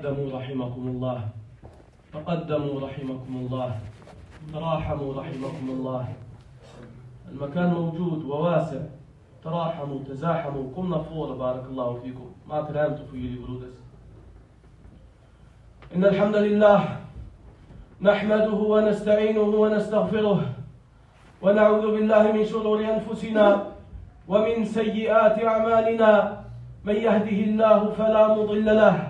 تقدموا رحمكم الله تقدموا رحمكم الله تراحموا رحمكم الله. المكان موجود وواسع تراحموا تزاحموا قمنا فور بارك الله فيكم. ما ترامتوا في برودس إن الحمد لله نحمده ونستعينه ونستغفره ونعوذ بالله من شرور أنفسنا ومن سيئات أعمالنا. من يهده الله فلا مضل له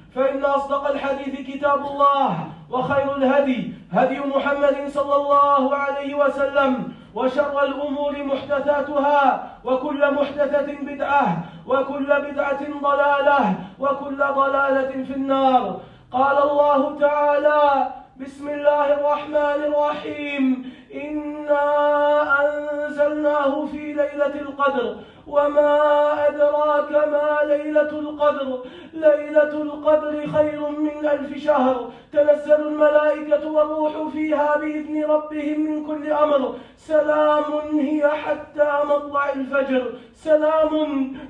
فإن أصدق الحديث كتاب الله وخير الهدي هدي محمد صلى الله عليه وسلم وشر الأمور محدثاتها وكل محدثة بدعة وكل بدعة ضلالة وكل ضلالة في النار. قال الله تعالى بسم الله الرحمن الرحيم. إنا أنزلناه في ليلة القدر وما أدراك ما ليلة القدر؟ ليلة القدر خير من ألف شهر. تنزل الملائكة والروح فيها بإذن ربهم من كل أمر. سلام هي حتى مطلع الفجر. سلام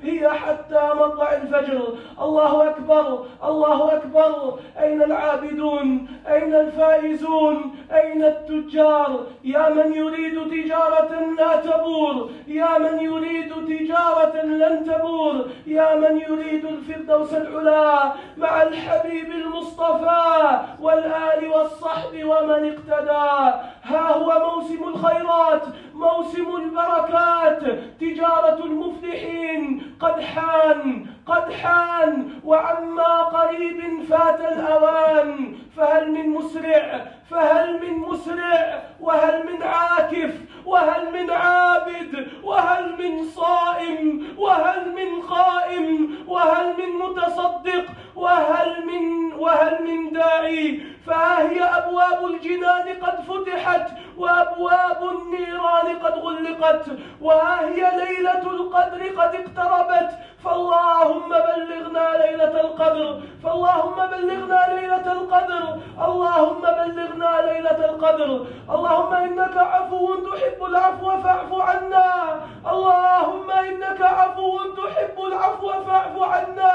هي حتى مطلع الفجر. الله أكبر الله أكبر. أين العابدون؟ أين الفائزون؟ أين التجار؟ يا من يريد تجارة لا تبور يا من يريد تجارة لن تبور يا من يريد الفردوس العلا مع الحبيب المصطفى والآل والصحب ومن اقتدى. ها هو موسم الخيرات موسم البركات تجارة المفلحين قد حان قد حان وعما قريب فات الأوان. فهل من مسرع؟ فهل من مسرع؟ وهل من عاكف؟ وهل من عابد؟ وهل من صائم؟ وهل من قائم؟ وهل من متصدق؟ وهل من وهل من داعي؟ فهي أبواب الجنان قد فتحت وأبواب النيران قد غلقت وهي ليلة القدر قد اقتربت. فاللهم بلغنا ليلة القدر. فاللهم بلغنا ليلة القدر. اللهم بلغنا ليلة القدر. اللهم إنك عفو تحب العفو فاعف عنا. اللهم إنك عفو تحب العفو فاعف عنا.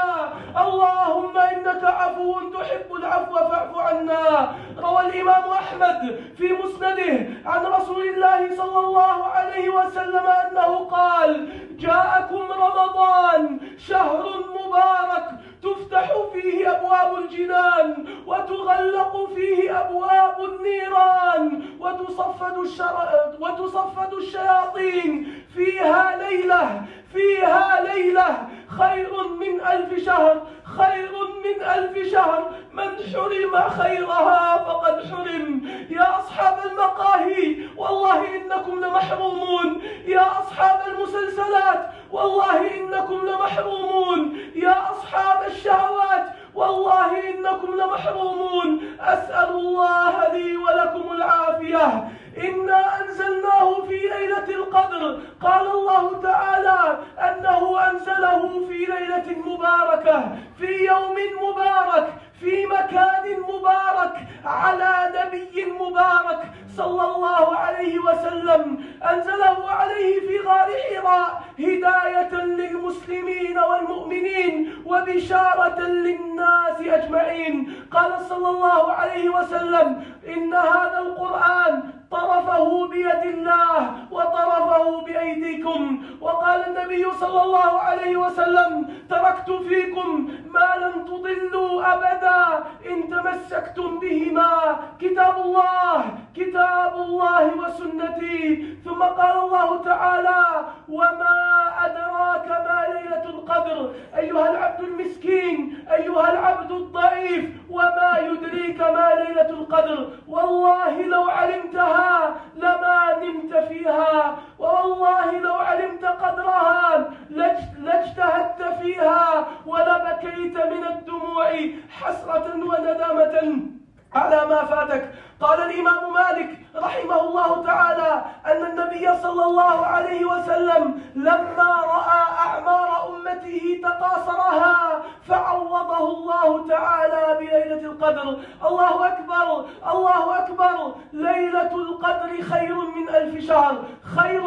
اللهم إنك عفو تحب العفو فاعف عنا. روى الإمام أحمد في مسنده عن رسول الله صلى الله عليه وسلم أنه قال جاءكم رمضان شهر مبارك تفتح فيه أبواب الجنان وتغلق فيه أبواب النيران وتصفد, الشر... وتصفد الشياطين فيها ليلة فيها ليلة. خير من ألف شهر خير من ألف شهر. من حرم خيرها فقد حرم. يا أصحاب المقاهي والله إنكم لمحرومون. يا أصحاب المسلسلات والله إنكم لمحرومون. يا أصحاب الشهوات والله إنكم لمحرومون. أسأل الله لي ولكم العافية إنا أنزلناه في ليلة القدر قال الله تعالى أنه أنزله في ليلة مباركة في يوم مبارك في مكان مبارك على نبي مبارك صلى الله عليه وسلم. أنزله عليه في غار حراء هداية للمسلمين والمؤمنين وبشارة للناس أجمعين. قال صلى الله عليه وسلم إن هذا القرآن طرفه بيد الله وطرفه بأيديكم. وقال النبي صلى الله عليه وسلم تركت فيكم ما لن تضلوا أبدا. إن تمسكتم بهما كتاب الله كتاب الله وسنتي. ثم قال الله تعالى وما أدراك ما ليلة القدر. أيها العبد المسكين أيها العبد الضعيف وما يدريك ما ليلة القدر والله لو علمتها لما نمت فيها والله لو علمت قدرها لاجتهدت فيها ولبكيت من الدموع حسرة وندامة على ما فاتك قال الإمام مالك رحمه الله تعالى أن النبي صلى الله عليه وسلم لما رأى أعمار أمته تقاصرها فعوضه الله تعالى بليلة القدر الله أكبر الله أكبر القدر خير من ألف شهر خير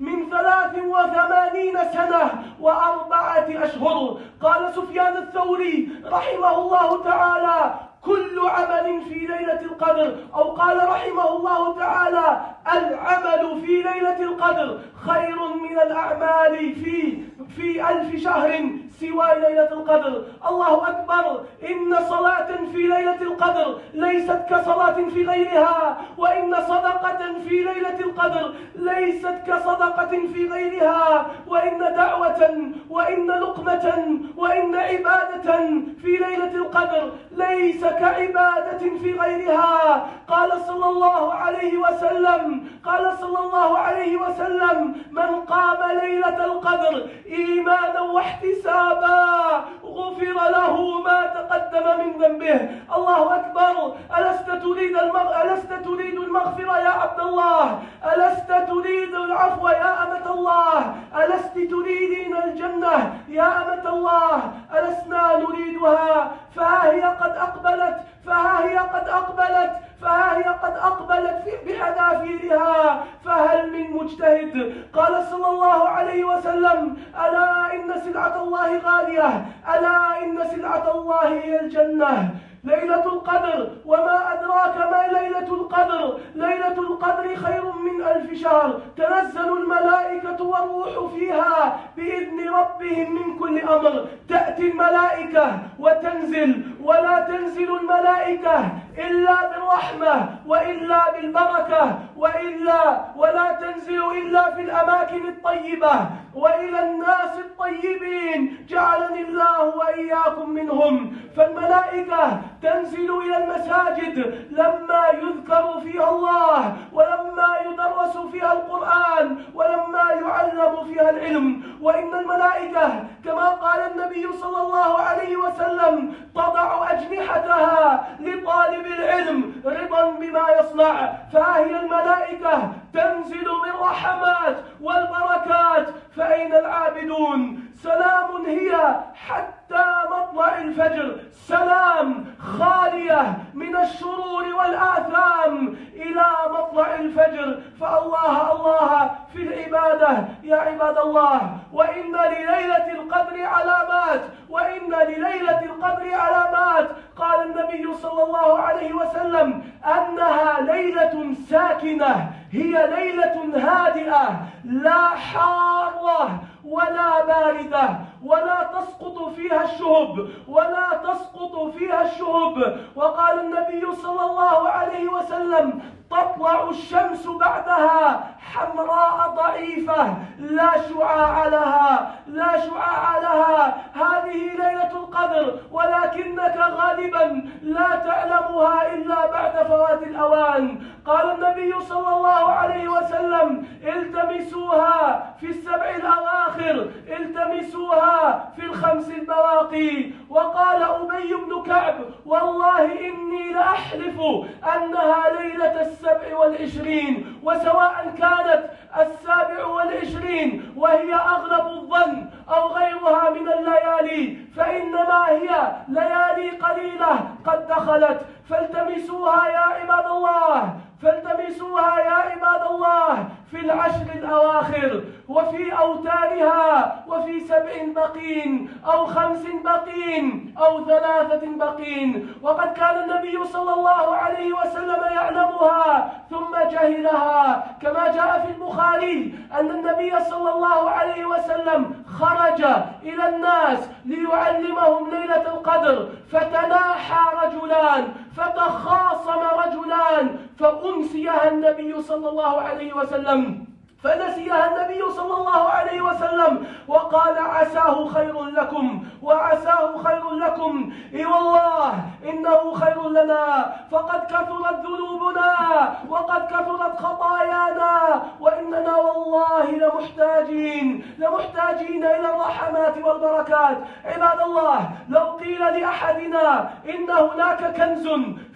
من ثلاث وثمانين سنة وأربعة أشهر. قال سفيان الثوري رحمه الله تعالى كل عمل في ليلة القدر أو قال رحمه الله تعالى العمل في ليلة القدر خير من الأعمال في في ألف شهر. سوى ليلة القدر. الله أكبر. إن صلاة في ليلة القدر ليست كصلاة في غيرها وإن صدقة في ليلة القدر ليست كصدقة في غيرها. وإن دعوة وإن لقمة وإن عبادة في ليلة القدر ليس كعبادة في غيرها. قال صلى الله عليه وسلم قال صلى الله عليه وسلم من قام ليلة القدر إيمانا واحتسابا غفر له ما تقدم من ذنبه. الله أكبر. ألست تريد المغ... ألست تريد المغفرة يا عبد الله؟ ألست تريد العفو يا أمة الله؟ ألست تريدين الجنة يا أمة الله؟ ألسنا نريدها؟ فها هي قد أقبلت فها هي قد أقبلت فها هي قد أقبلت بحذافيرها. من مجتهد قال صلى الله عليه وسلم ألا إن سلعة الله غالية ألا إن سلعة الله هي الجنة؟ ليلة القدر وما أدراك ما ليلة القدر؟ ليلة القدر خير من ألف شهر. تنزل الملائكة والروح فيها بإذن ربهم من كل أمر. تأتي الملائكة وتنزل ولا تنزل الملائكة. إلا بالرحمة وإلا بالبركة وإلا ولا تنزل إلا في الأماكن الطيبة وإلى الناس الطيبين. جعلني الله وإياكم منهم. فالملائكة تنزل إلى المساجد لما يذكر فيها الله ولما يدرس فيها القرآن ولما يعلم فيها العلم. وإن الملائكة كما قال النبي صلى الله عليه وسلم لطالب العلم بما يصنع. فهي الملائكة تنزل بالرحمات والبركات. فأين العابدون؟ سلام هي حتى مطلع الفجر. سلام خالية من الشرور والآثام إلى مطلع الفجر. فالله الله في العبادة. يا عباد الله وإن لليلة القدر علامات وإن لليلة القدر علامات قال النبي صلى الله عليه وسلم أنها ليلة ساكنة هي ليلة هادئة لا حارة ولا باردة ولا تسقط فيها الشهب ولا تسقط فيها الشهب. وقال النبي صلى الله عليه وسلم تطلع الشمس بعدها حمراء ضعيفة لا شعاع لها لا شعاع لها. هذه ليلة القدر ولكنك غالبا لا تعلمها إلا بعد فوات الأوان. قال النبي صلى الله عليه وسلم التمسوها في السبع الأواخر التمسوها في الخمس البواقي. وقال أبي بن كعب والله إني لأحلف أنها ليلة السبع والعشرين وسواء كانت السابع والعشرين وهي أغلب الظن أو غيرها من الليالي فإنما هي ليالي قليلة قد دخلت. فالتمسوها يا عباد الله فالتمسوها يا عباد الله في العشر الأواخر وفي أوتارها وفي سبع بقين أو خمس بقين أو ثلاثة بقين. وقد كان النبي صلى الله عليه وسلم يعلمها ثم جهلها. كما جاء في البخاري أن النبي صلى الله عليه وسلم خرج إلى الناس ليعلمهم ليلة القدر فتناحى رجلان فتخاصم رجلان فأنسيها النبي صلى الله عليه وسلم. فنسيها النبي صلى الله عليه وسلم وقال عساه خير لكم وعساه خير لكم. إي والله إنه خير لنا. فقد كثرت ذنوبنا وقد كثرت خطايانا وإننا والله لمحتاجين لمحتاجين إلى الرحمات والبركات. عباد الله لو قيل لأحدنا إن هناك كنز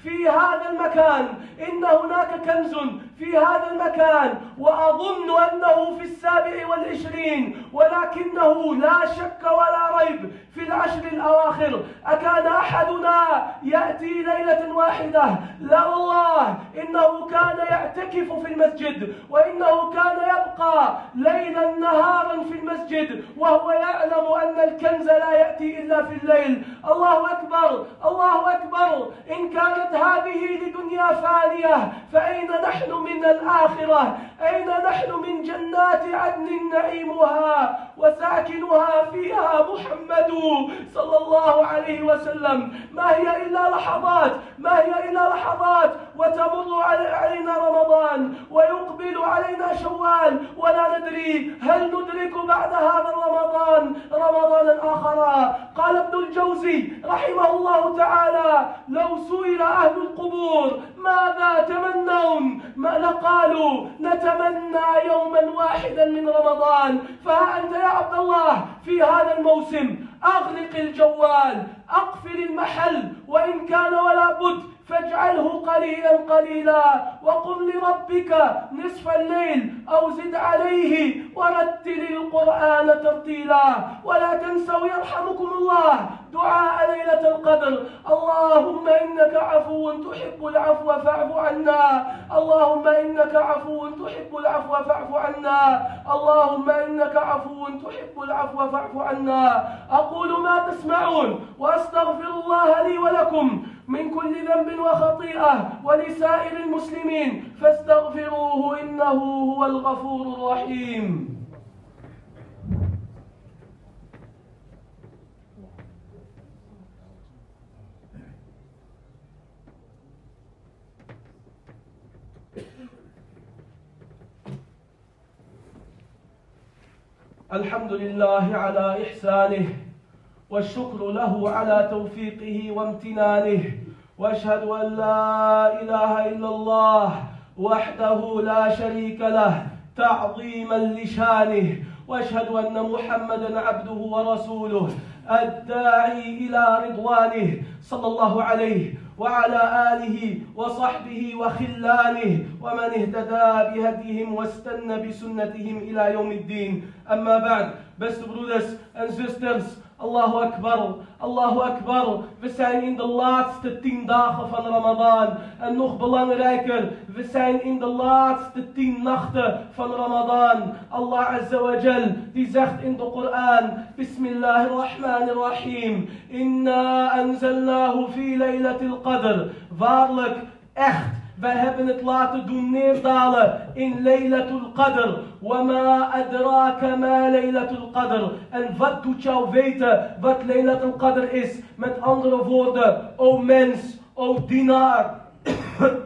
في هذا المكان إن هناك كنز في هذا المكان وأظن أنه في السابع والعشرين ولكنه لا شك ولا ريب في العشر الأواخر. أكان أحدنا يأتي ليلة واحدة؟ لا والله. إنه كان يعتكف في المسجد وإنه كان يبقى ليلا نهارا في المسجد وهو يعلم أن الكنز لا يأتي إلا في الليل. الله أكبر الله أكبر. إن كانت هذه لدنيا فانية فأين نحن من الآخرة؟ أين نحن من جنات عدن نعيمها وساكنها فيها محمد صلى الله عليه وسلم. ما هي إلا لحظات ما هي إلا لحظات. وتمر علينا رمضان ويقبل علينا شوال ولا ندري هل ندرك بعد هذا رمضان رمضانا آخر قال ابن الجوزي رحمه الله تعالى لو سئل أهل القبور ماذا تمنون ما لقالوا؟ نتمنى يوما واحدا من رمضان فها أنت يا عبد الله في هذا الموسم. أغلق الجوال أقفل المحل وإن كان ولا بد فاجعله قليلا قليلا وقل لربك نصف الليل أو زد عليه ورتل القرآن ترتيلا. ولا تنسوا يرحمكم الله دعاء ليلة القدر. اللهم إنك عفو تحب العفو فاعف عنا. اللهم إنك عفو تحب العفو فاعف عنا. اللهم إنك عفو تحب العفو فاعف عنا. أقول ما تسمعون وأستغفر الله لي ولكم من كل ذنب وخطيئة ولسائر المسلمين فاستغفروه إنه هو الغفور الرحيم. الحمد لله على إحسانه والشكر له على توفيقه وامتنانه. وأشهد أن لا إله إلا الله وحده لا شريك له تعظيما لشانه. وأشهد أن محمدا عبده ورسوله الداعي إلى رضوانه صلى الله عليه وعلى آله وصحبه وخلانه ومن اهتدى بهديهم واستنى بسنتهم إلى يوم الدين. أما بعد beste broeders en zusters Allahu Akbar, Allahu Akbar. We zijn in de laatste tien dagen van Ramadan. En nog belangrijker, we zijn in de laatste tien nachten van Ramadan. Allah Azza wa Jal, die zegt in de Koran, Bismillahirrahmanirrahim. Inna anzalnahu fi laylatil qadr. Waarlijk, echt. Wij hebben het laten doen neerdalen in Laylatul Qadr. Wama adraka ma Qadr. En wat doet jou weten wat Laylatul Qadr is? Met andere woorden, o mens, o dienaar.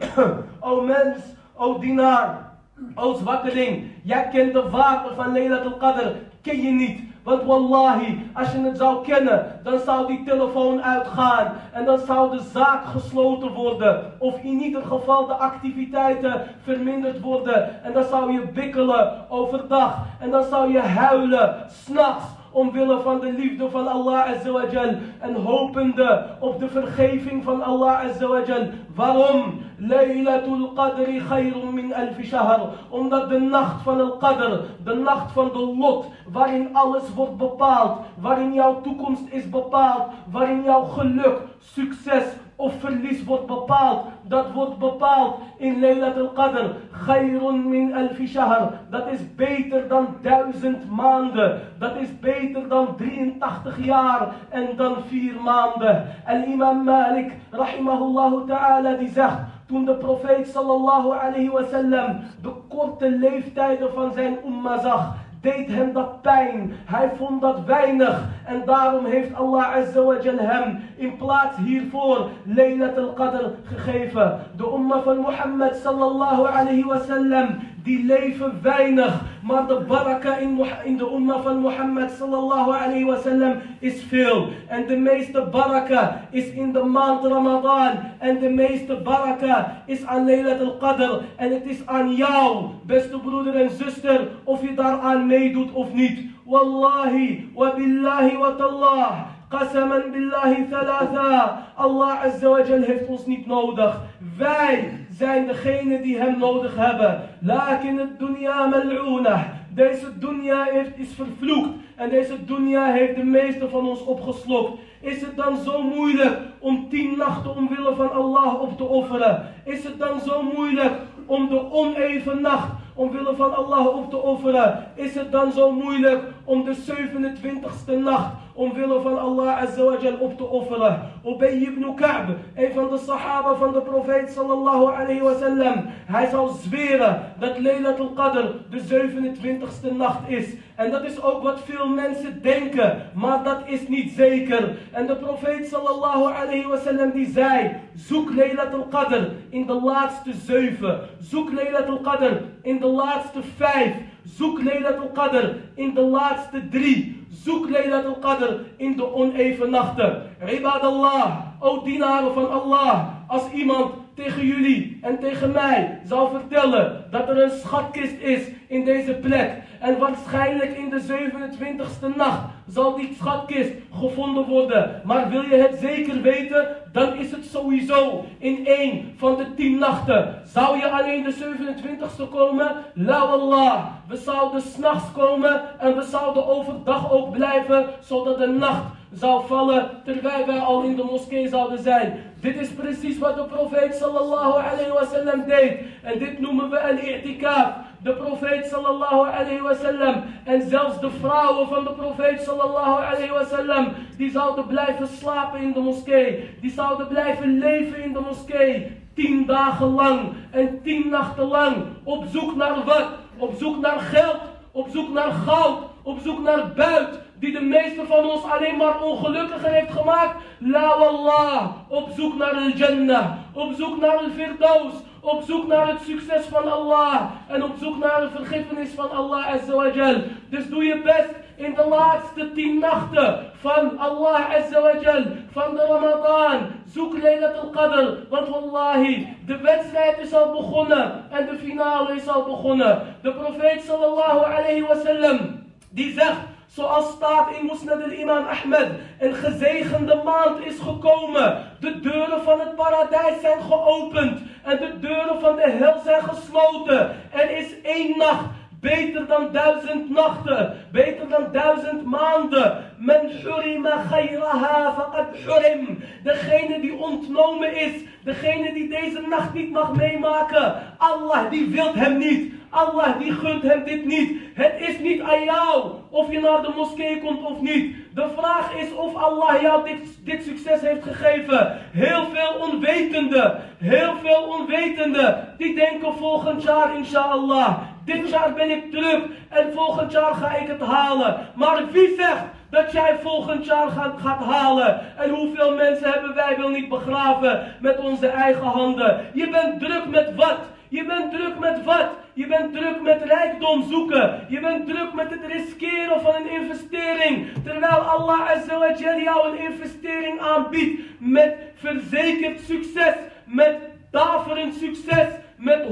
o mens, o dienaar. O zwakkeling, jij kent de water van Laylatul Qadr. Ken je niet? Want wallahi, als je het zou kennen, dan zou die telefoon uitgaan. En dan zou de zaak gesloten worden. Of in ieder geval de activiteiten verminderd worden. En dan zou je bikkelen overdag. En dan zou je huilen, s'nachts omwille van de liefde van Allah Azawajal en hopende op de vergeving van Allah Azawajal. Waarom? Laylatul Qadri khayrun min alf shahr. Omdat de nacht van al Qadr, de nacht van de lot, waarin alles wordt bepaald, waarin jouw toekomst is bepaald, waarin jouw geluk, succes, of verlies wordt bepaald. Dat wordt bepaald in Laylat al-Qadr. Khayrun min alfi shahr. Dat is beter dan duizend maanden. Dat is beter dan 83 jaar en dan vier maanden. En imam Malik, rahimahullah ta'ala, die zegt... Toen de profeet sallallahu alayhi wasallam de korte leeftijden van zijn umma zag, deed hem dat pijn. Hij vond dat weinig. En daarom heeft Allah Azza wa Jal hem in plaats hiervoor Laylat al-Qadr gegeven. De umma van Mohammed sallallahu alayhi wasallam die leven weinig. Maar de baraka in, de umma van Mohammed sallallahu alayhi wasallam is veel. En de meeste baraka is in de maand Ramadan. En de meeste baraka is aan Laylat al-Qadr. En het is aan jou, beste broeder en zuster, of je daaraan meedoet of niet. Wallahi, wa billahi wa tallah. قسما بالله ثلاثا الله عز وجل heeft ons niet nodig wij zijn degene die hem nodig hebben. Lakin het dunya mal'oonah. Deze dunya is vervloekt. En deze dunya heeft de meeste van ons opgeslokt. Is het dan zo moeilijk om tien nachten omwille van Allah op te offeren? Is het dan zo moeilijk om de oneven nacht omwille van Allah op te offeren? Is het dan zo moeilijk om de 27ste nacht omwille van Allah Azawajal op te offeren? Ubay ibn Ka'b, een van de sahaba van de profeet sallallahu alayhi wasallam, hij zal zweren dat Laylat al-Qadr de 27ste nacht is. En dat is ook wat veel mensen denken, maar dat is niet zeker. En de profeet sallallahu alayhi wasallam die zei, zoek Laylat al-Qadr in de laatste zeven. Zoek Laylat al-Qadr in de laatste vijf. Zoek Laylat al-Qadr in de laatste drie. Zoek Laylat al-Qadr in de oneven nachten. Ibadallah, o dienaren van Allah, als iemand tegen jullie en tegen mij zal vertellen dat er een schatkist is in deze plek. En waarschijnlijk in de 27ste nacht zal die schatkist gevonden worden. Maar wil je het zeker weten, dan is het sowieso in één van de tien nachten. Zou je alleen de 27ste komen? La Allah. We zouden s'nachts komen en we zouden overdag ook blijven, zodat de nacht zou vallen terwijl wij al in de moskee zouden zijn. Dit is precies wat de profeet sallallahu alayhi wasallam deed. En dit noemen we een i'tikaf. De profeet sallallahu alayhi wasallam en zelfs de vrouwen van de profeet sallallahu alayhi wasallam die zouden blijven slapen in de moskee. Die zouden blijven leven in de moskee. Tien dagen lang en tien nachten lang op zoek naar wat? Op zoek naar geld, op zoek naar goud, op zoek naar buit die de meeste van ons alleen maar ongelukkiger heeft gemaakt. La wallah, op zoek naar de Jannah, op zoek naar de Firdaus, op zoek naar het succes van Allah en op zoek naar de vergiffenis van Allah Azawajal. Dus doe je best in de laatste tien nachten van Allah Azawajal, van de Ramadan. Zoek Laylat al-Qadr, want wallahi, de wedstrijd is al begonnen en de finale is al begonnen. De profeet sallallahu alayhi wasallam, die zegt... Zoals staat in Musnad al-Imam Ahmed. Een gezegende maand is gekomen. De deuren van het paradijs zijn geopend. En de deuren van de hel zijn gesloten. Er is één nacht. Beter dan duizend nachten. Beter dan duizend maanden. Men hurima khayraha faqad hurim. Degene die ontnomen is. Degene die deze nacht niet mag meemaken. Allah die wilt hem niet. Allah die gunt hem dit niet. Het is niet aan jou of je naar de moskee komt of niet. De vraag is of Allah jou dit, dit succes heeft gegeven. Heel veel onwetenden, heel veel onwetenden, die denken volgend jaar inshallah. Dit jaar ben ik terug en volgend jaar ga ik het halen. Maar wie zegt dat jij volgend jaar gaat, halen. En hoeveel mensen hebben wij wel niet begraven met onze eigen handen. Je bent druk met wat? Je bent druk met wat? Je bent druk met rijkdom zoeken. Je bent druk met het riskeren van een investering. Terwijl Allah Azza jou een investering aanbiedt met verzekerd succes. Met daverend succes met 100%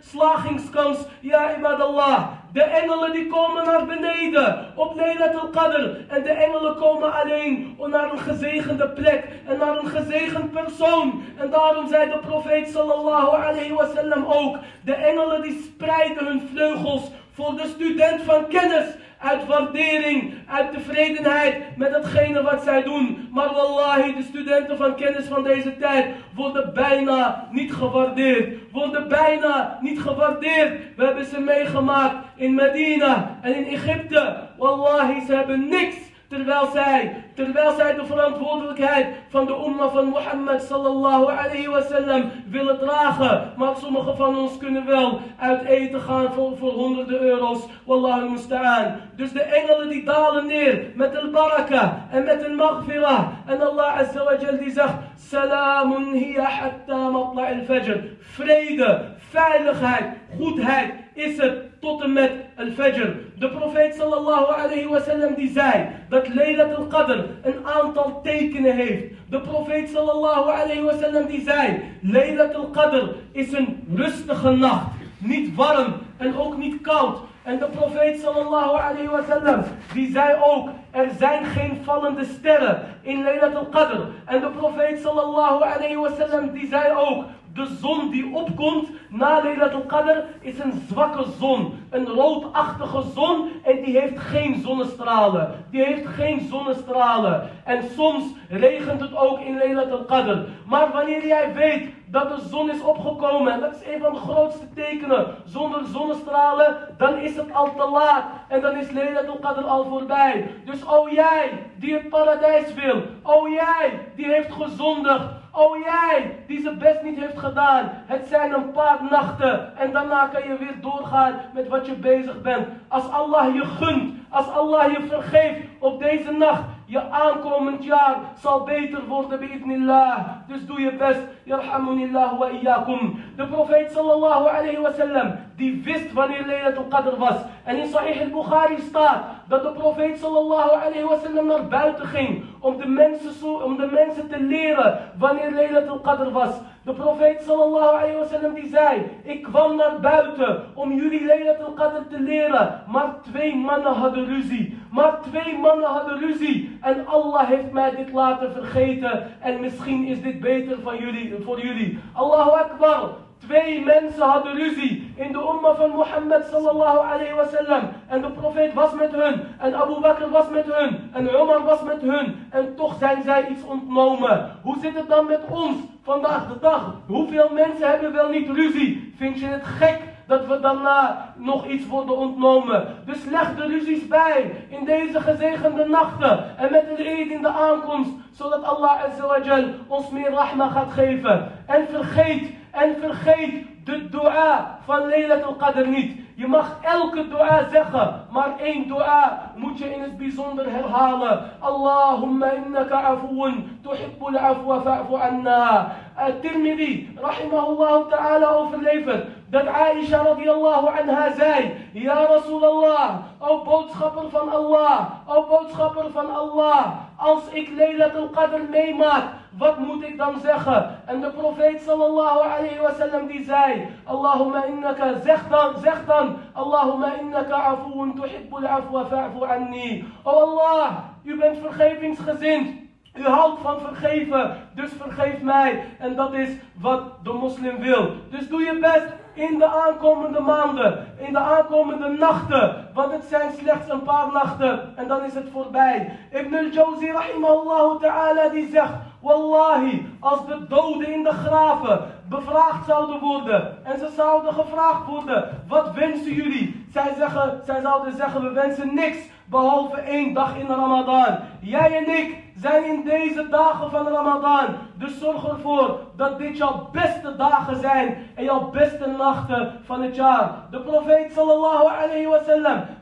slagingskans. Ja, ibadallah. De engelen die komen naar beneden op Laylat al-Qadr. En de engelen komen alleen naar een gezegende plek en naar een gezegend persoon. En daarom zei de profeet sallallahu alayhi wasallam ook. De engelen die spreiden hun vleugels voor de student van kennis uit waardering, uit tevredenheid met hetgene wat zij doen. Maar wallahi, de studenten van kennis van deze tijd worden bijna niet gewaardeerd. Worden bijna niet gewaardeerd. We hebben ze meegemaakt in Medina en in Egypte. Wallahi, ze hebben niks Terwijl zij, terwijl zij de verantwoordelijkheid van de umma van Mohammed sallallahu alayhi wasallam willen dragen. Maar sommigen van ons kunnen wel uit eten gaan voor, voor honderden euro's. Wallahu musta'an. Dus de engelen die dalen neer met een baraka en met een maghfirah. En Allah azza wa jal die zegt, salamun hiya hatta matla al-fajr. Vrede, veiligheid, goedheid is het tot en met al-fajr. De profeet sallallahu alayhi wasallam die zei dat Laylat al-Qadr een aantal tekenen heeft. De profeet sallallahu alayhi wasallam die zei Laylat al-Qadr is een rustige nacht. Niet warm en ook niet koud. En de profeet sallallahu alayhi wasallam die zei ook er zijn geen vallende sterren in Laylat al-Qadr. En de profeet sallallahu alayhi wasallam die zei ook de zon die opkomt na Laylat al-Qadr is een zwakke zon. Een roodachtige zon en die heeft geen zonnestralen. Die heeft geen zonnestralen. En soms regent het ook in Laylat al-Qadr. Maar wanneer jij weet dat de zon is opgekomen, en dat is een van de grootste tekenen, zonder zonnestralen, dan is het al te laat. En dan is Laylat al-Qadr al voorbij. Dus oh jij die het paradijs wil, oh jij die heeft gezondigd, Oh jij, die zijn best niet heeft gedaan. Het zijn een paar nachten. En daarna kan je weer doorgaan met wat je bezig bent. Als Allah je gunt, als Allah je vergeeft op deze nacht. Je aankomend jaar zal beter worden, bi'idnillah. Dus doe je best. Yarhamunillah wa iyyakum. De profeet sallallahu alayhi wa sallam, die wist wanneer Laylat al-Qadr was. En in Sahih al-Bukhari staat dat de profeet sallallahu alayhi wa naar buiten ging. Om de mensen, om de mensen te leren wanneer Laylat al-Qadr was. De profeet sallallahu alayhi wa sallam die zei, ik kwam naar buiten om jullie Laylat al-Qadr te leren. Maar twee mannen hadden ruzie. Maar twee mannen hadden ruzie. En Allah heeft mij dit laten vergeten. En misschien is dit beter van jullie, voor jullie. Allahu Akbar. Twee mensen hadden ruzie in de umma van Mohammed sallallahu alayhi wa sallam. En de profeet was met hun. En Abu Bakr was met hun. En Umar was met hun. En toch zijn zij iets ontnomen. Hoe zit het dan met ons vandaag de dag? Hoeveel mensen hebben wel niet ruzie? Vind je het gek dat we daarna nog iets worden ontnomen. Dus leg de ruzies bij in deze gezegende nachten en met een Eid in de aankomst, zodat Allah azawajal ons meer rahma gaat geven. En vergeet, en vergeet de dua van Laylat al-Qadr niet. Je mag elke dua zeggen, maar één dua moet je in het bijzonder herhalen. Allahumma innaka afuun, tuhibbul afwa fa'fu anna. Tirmidhi, rahimahullah ta'ala overleverd. Dat Aisha radiallahu anha zei, Ja Rasulallah, o boodschapper van Allah, o boodschapper van Allah, als ik Laylat al-Qadr meemaak, wat moet ik dan zeggen? En de profeet sallallahu alayhi wa sallam die zei, Allahumma innaka, zeg dan, zeg dan, Allahumma innaka afuun tuhibbul afwa fa'fu anni. O Allah, u bent vergevingsgezind. U houdt van vergeven, dus vergeef mij. En dat is wat de moslim wil. Dus doe je best in de aankomende maanden, in de aankomende nachten. Want het zijn slechts een paar nachten en dan is het voorbij. Ibn al-Jawzi rahimahullah ta'ala die zegt, Wallahi, als de doden in de graven bevraagd zouden worden en ze zouden gevraagd worden, wat wensen jullie? Zij, zeggen, zij zouden zeggen, we wensen niks behalve één dag in Ramadan. Jij en ik zijn in deze dagen van Ramadan. Dus zorg ervoor dat dit jouw beste dagen zijn en jouw beste nachten van het jaar. De profeet sallallahu alayhi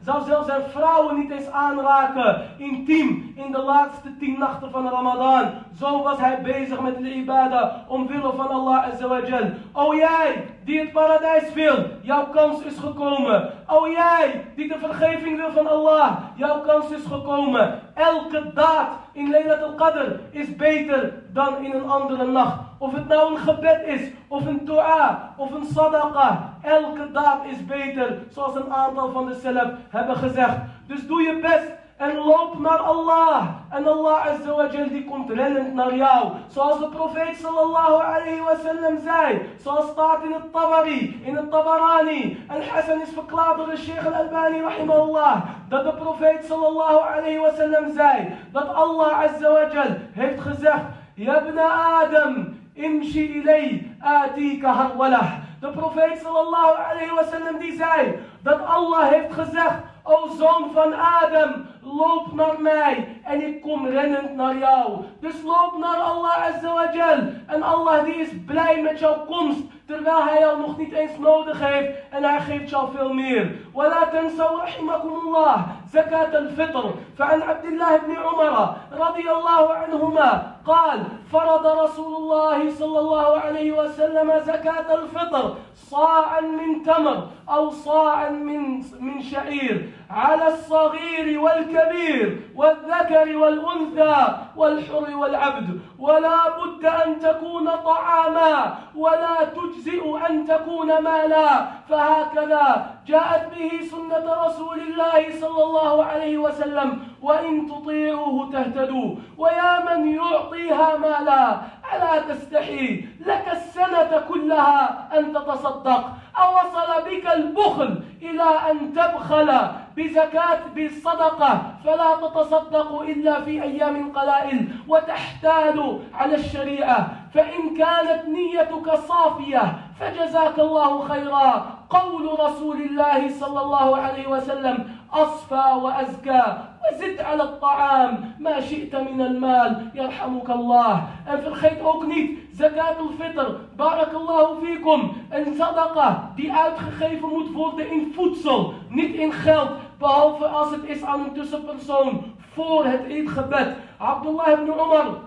zou zelfs zijn vrouwen niet eens aanraken, intiem, in de laatste tien nachten van Ramadan. Zo was hij bezig met de ibadah, omwille van Allah azawajal. O jij, die het paradijs wil, jouw kans is gekomen. O jij, die de vergeving wil van Allah, jouw kans is gekomen. Elke daad in Laylat al-Qadr is beter dan in een andere nacht. Of het nou een gebed is, of een dua, of een sadaqa. Elke daad is beter, zoals een aantal van de zelf hebben gezegd. Dus doe je best En loop naar Allah. En Allah Azza wa Jal die komt rennend naar jou. Zoals de profeet sallallahu alayhi wa sallam zei. Zoals staat in het Tabari, in het Tabarani. En Hassan is verklaard door de Sheikh al-Albani rahimahullah. Dat de profeet sallallahu alayhi wa sallam zei. Dat Allah Azza wa Jal heeft gezegd. Yabna Adam, imshi ilay, atika harwalah. De profeet sallallahu alayhi wa sallam die zei. Dat Allah heeft gezegd. O zoon van Adam, loop naar mij en ik kom rennend naar jou. Dus loop naar Allah Azzawajal. En Allah die is blij met jouw komst, terwijl hij jou nog niet eens nodig heeft. En hij geeft jou veel meer. Wala tansaw rahimakumullah. زكاة الفطر. فعن عبد الله بن عمر رضي الله عنهما قال فرض رسول الله صلى الله عليه وسلم زكاة الفطر صاعا من تمر أو صاعا من من شعير على الصغير والكبير والذكر والأنثى والحر والعبد. ولا بد أن تكون طعاما ولا تجزئ أن تكون مالا. فهكذا جاءت به سنة رسول الله صلى الله عليه وسلم وإن تطيعوه تهتدوا. ويا من يعطيها مالا ألا تستحي لك السنة كلها أن تتصدق؟ أوصل بك البخل إلى أن تبخل بزكاة بالصدقة. فلا تتصدق إلا في أيام قلائل. وتحتال على الشريعة. فإن كانت نيتك صافية فجزاك الله خيرا. قول رسول الله صلى الله عليه وسلم أصفى وأزكى وزد على الطعام ما شئت من المال يرحمك الله. في الخيط اوكنيت زكاة الفطر. بارك الله فيكم. إن صدقة دي uitgegeven moet worden in voedsel niet إن خلط behalve als het is aan een tussenpersoon voor het eetgebed. عبد الله بن عمر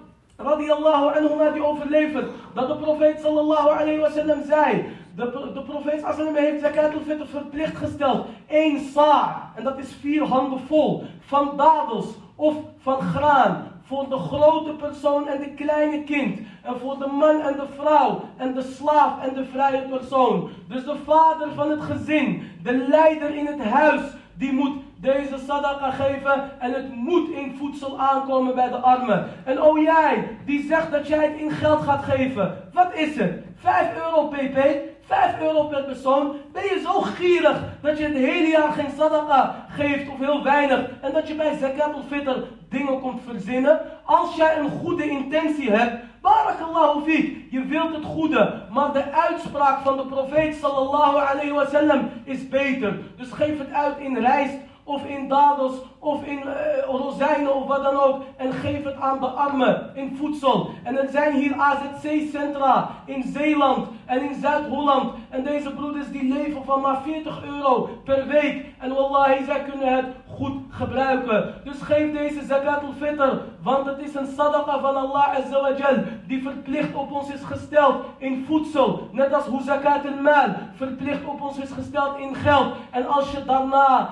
radiyallahu anhu die overlevert dat de profeet sallallahu alayhi wa sallam zei De, de profeet sallam heeft zakat al-fitr verplicht gesteld. Eén sa, en dat is vier handen vol, van dadels of van graan. Voor de grote persoon en de kleine kind. En voor de man en de vrouw. En de slaaf en de vrije persoon. Dus de vader van het gezin. De leider in het huis. Die moet deze sadaqa geven en het moet in voedsel aankomen bij de armen. En oh jij, die zegt dat jij het in geld gaat geven. Wat is het? 5 euro pp, 5 euro per persoon. Ben je zo gierig dat je het hele jaar geen sadaqa geeft of heel weinig. En dat je bij zakat al-fitr dingen komt verzinnen. Als jij een goede intentie hebt, barakallahu fiek, je wilt het goede. Maar de uitspraak van de profeet sallallahu alayhi wa sallam is beter. Dus geef het uit in rijst of in dadels of in uh, rozijnen of wat dan ook. En geef het aan de armen in voedsel. En er zijn hier AZC-centra in Zeeland en in Zuid-Holland. En deze broeders die leven van maar 40 euro per week. En wallahi, zij kunnen het goed gebruiken. Dus geef deze zakat al-fitr. Want het is een sadaqa van Allah Azza wa Jal. Die verplicht op ons is gesteld in voedsel. Net als hoe zakat al-mal verplicht op ons is gesteld in geld. En als je daarna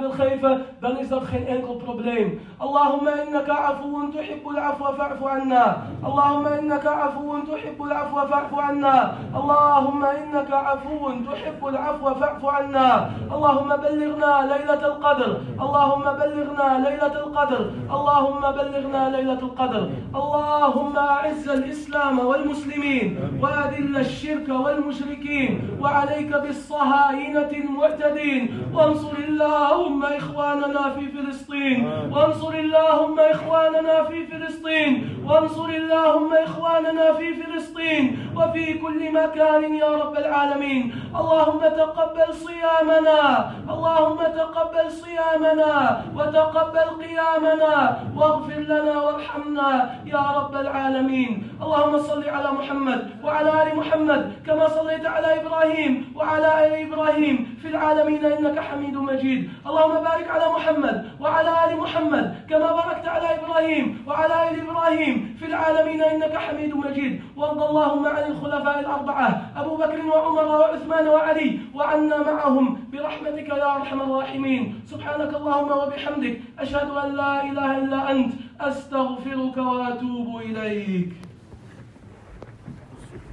wil geven, dan is dat geen enkel probleem. Allahumma innaka afuun tuhibbul afwa fa'fu anna. Allahumma innaka afuun tuhibbul afwa fa'fu anna. Allahumma innaka afuun tuhibbul afwa fa'fu anna. Allahumma بلغنا ليلة القدر اللهم بلغنا ليلة القدر اللهم بلغنا ليلة القدر اللهم أعز الإسلام والمسلمين وأذل الشرك والمشركين وعليك بالصهاينة المعتدين وانصر اللهم إخواننا في فلسطين. وانصر اللهم إخواننا في فلسطين. وانصر اللهم إخواننا في فلسطين وفي كل مكان يا رب العالمين. اللهم تقبل صيامنا. اللهم تقبل صيامنا وتقبل قيامنا. واغفر لنا وارحمنا يا رب العالمين. اللهم صل على محمد وعلى آل محمد كما صليت على إبراهيم وعلى آل إبراهيم في العالمين إنك حميد مجيد. اللهم بارك على محمد وعلى آل محمد كما باركت على إبراهيم وعلى آل إبراهيم في العالمين إنك حميد مجيد. وارض اللهم عن الخلفاء الأربعة أبو بكر وعمر وعثمان وعلي وعنا معهم برحمتك يا أرحم الراحمين. سبحانك اللهم وبحمدك أشهد أن لا إله إلا أنت أستغفرك وأتوب إليك.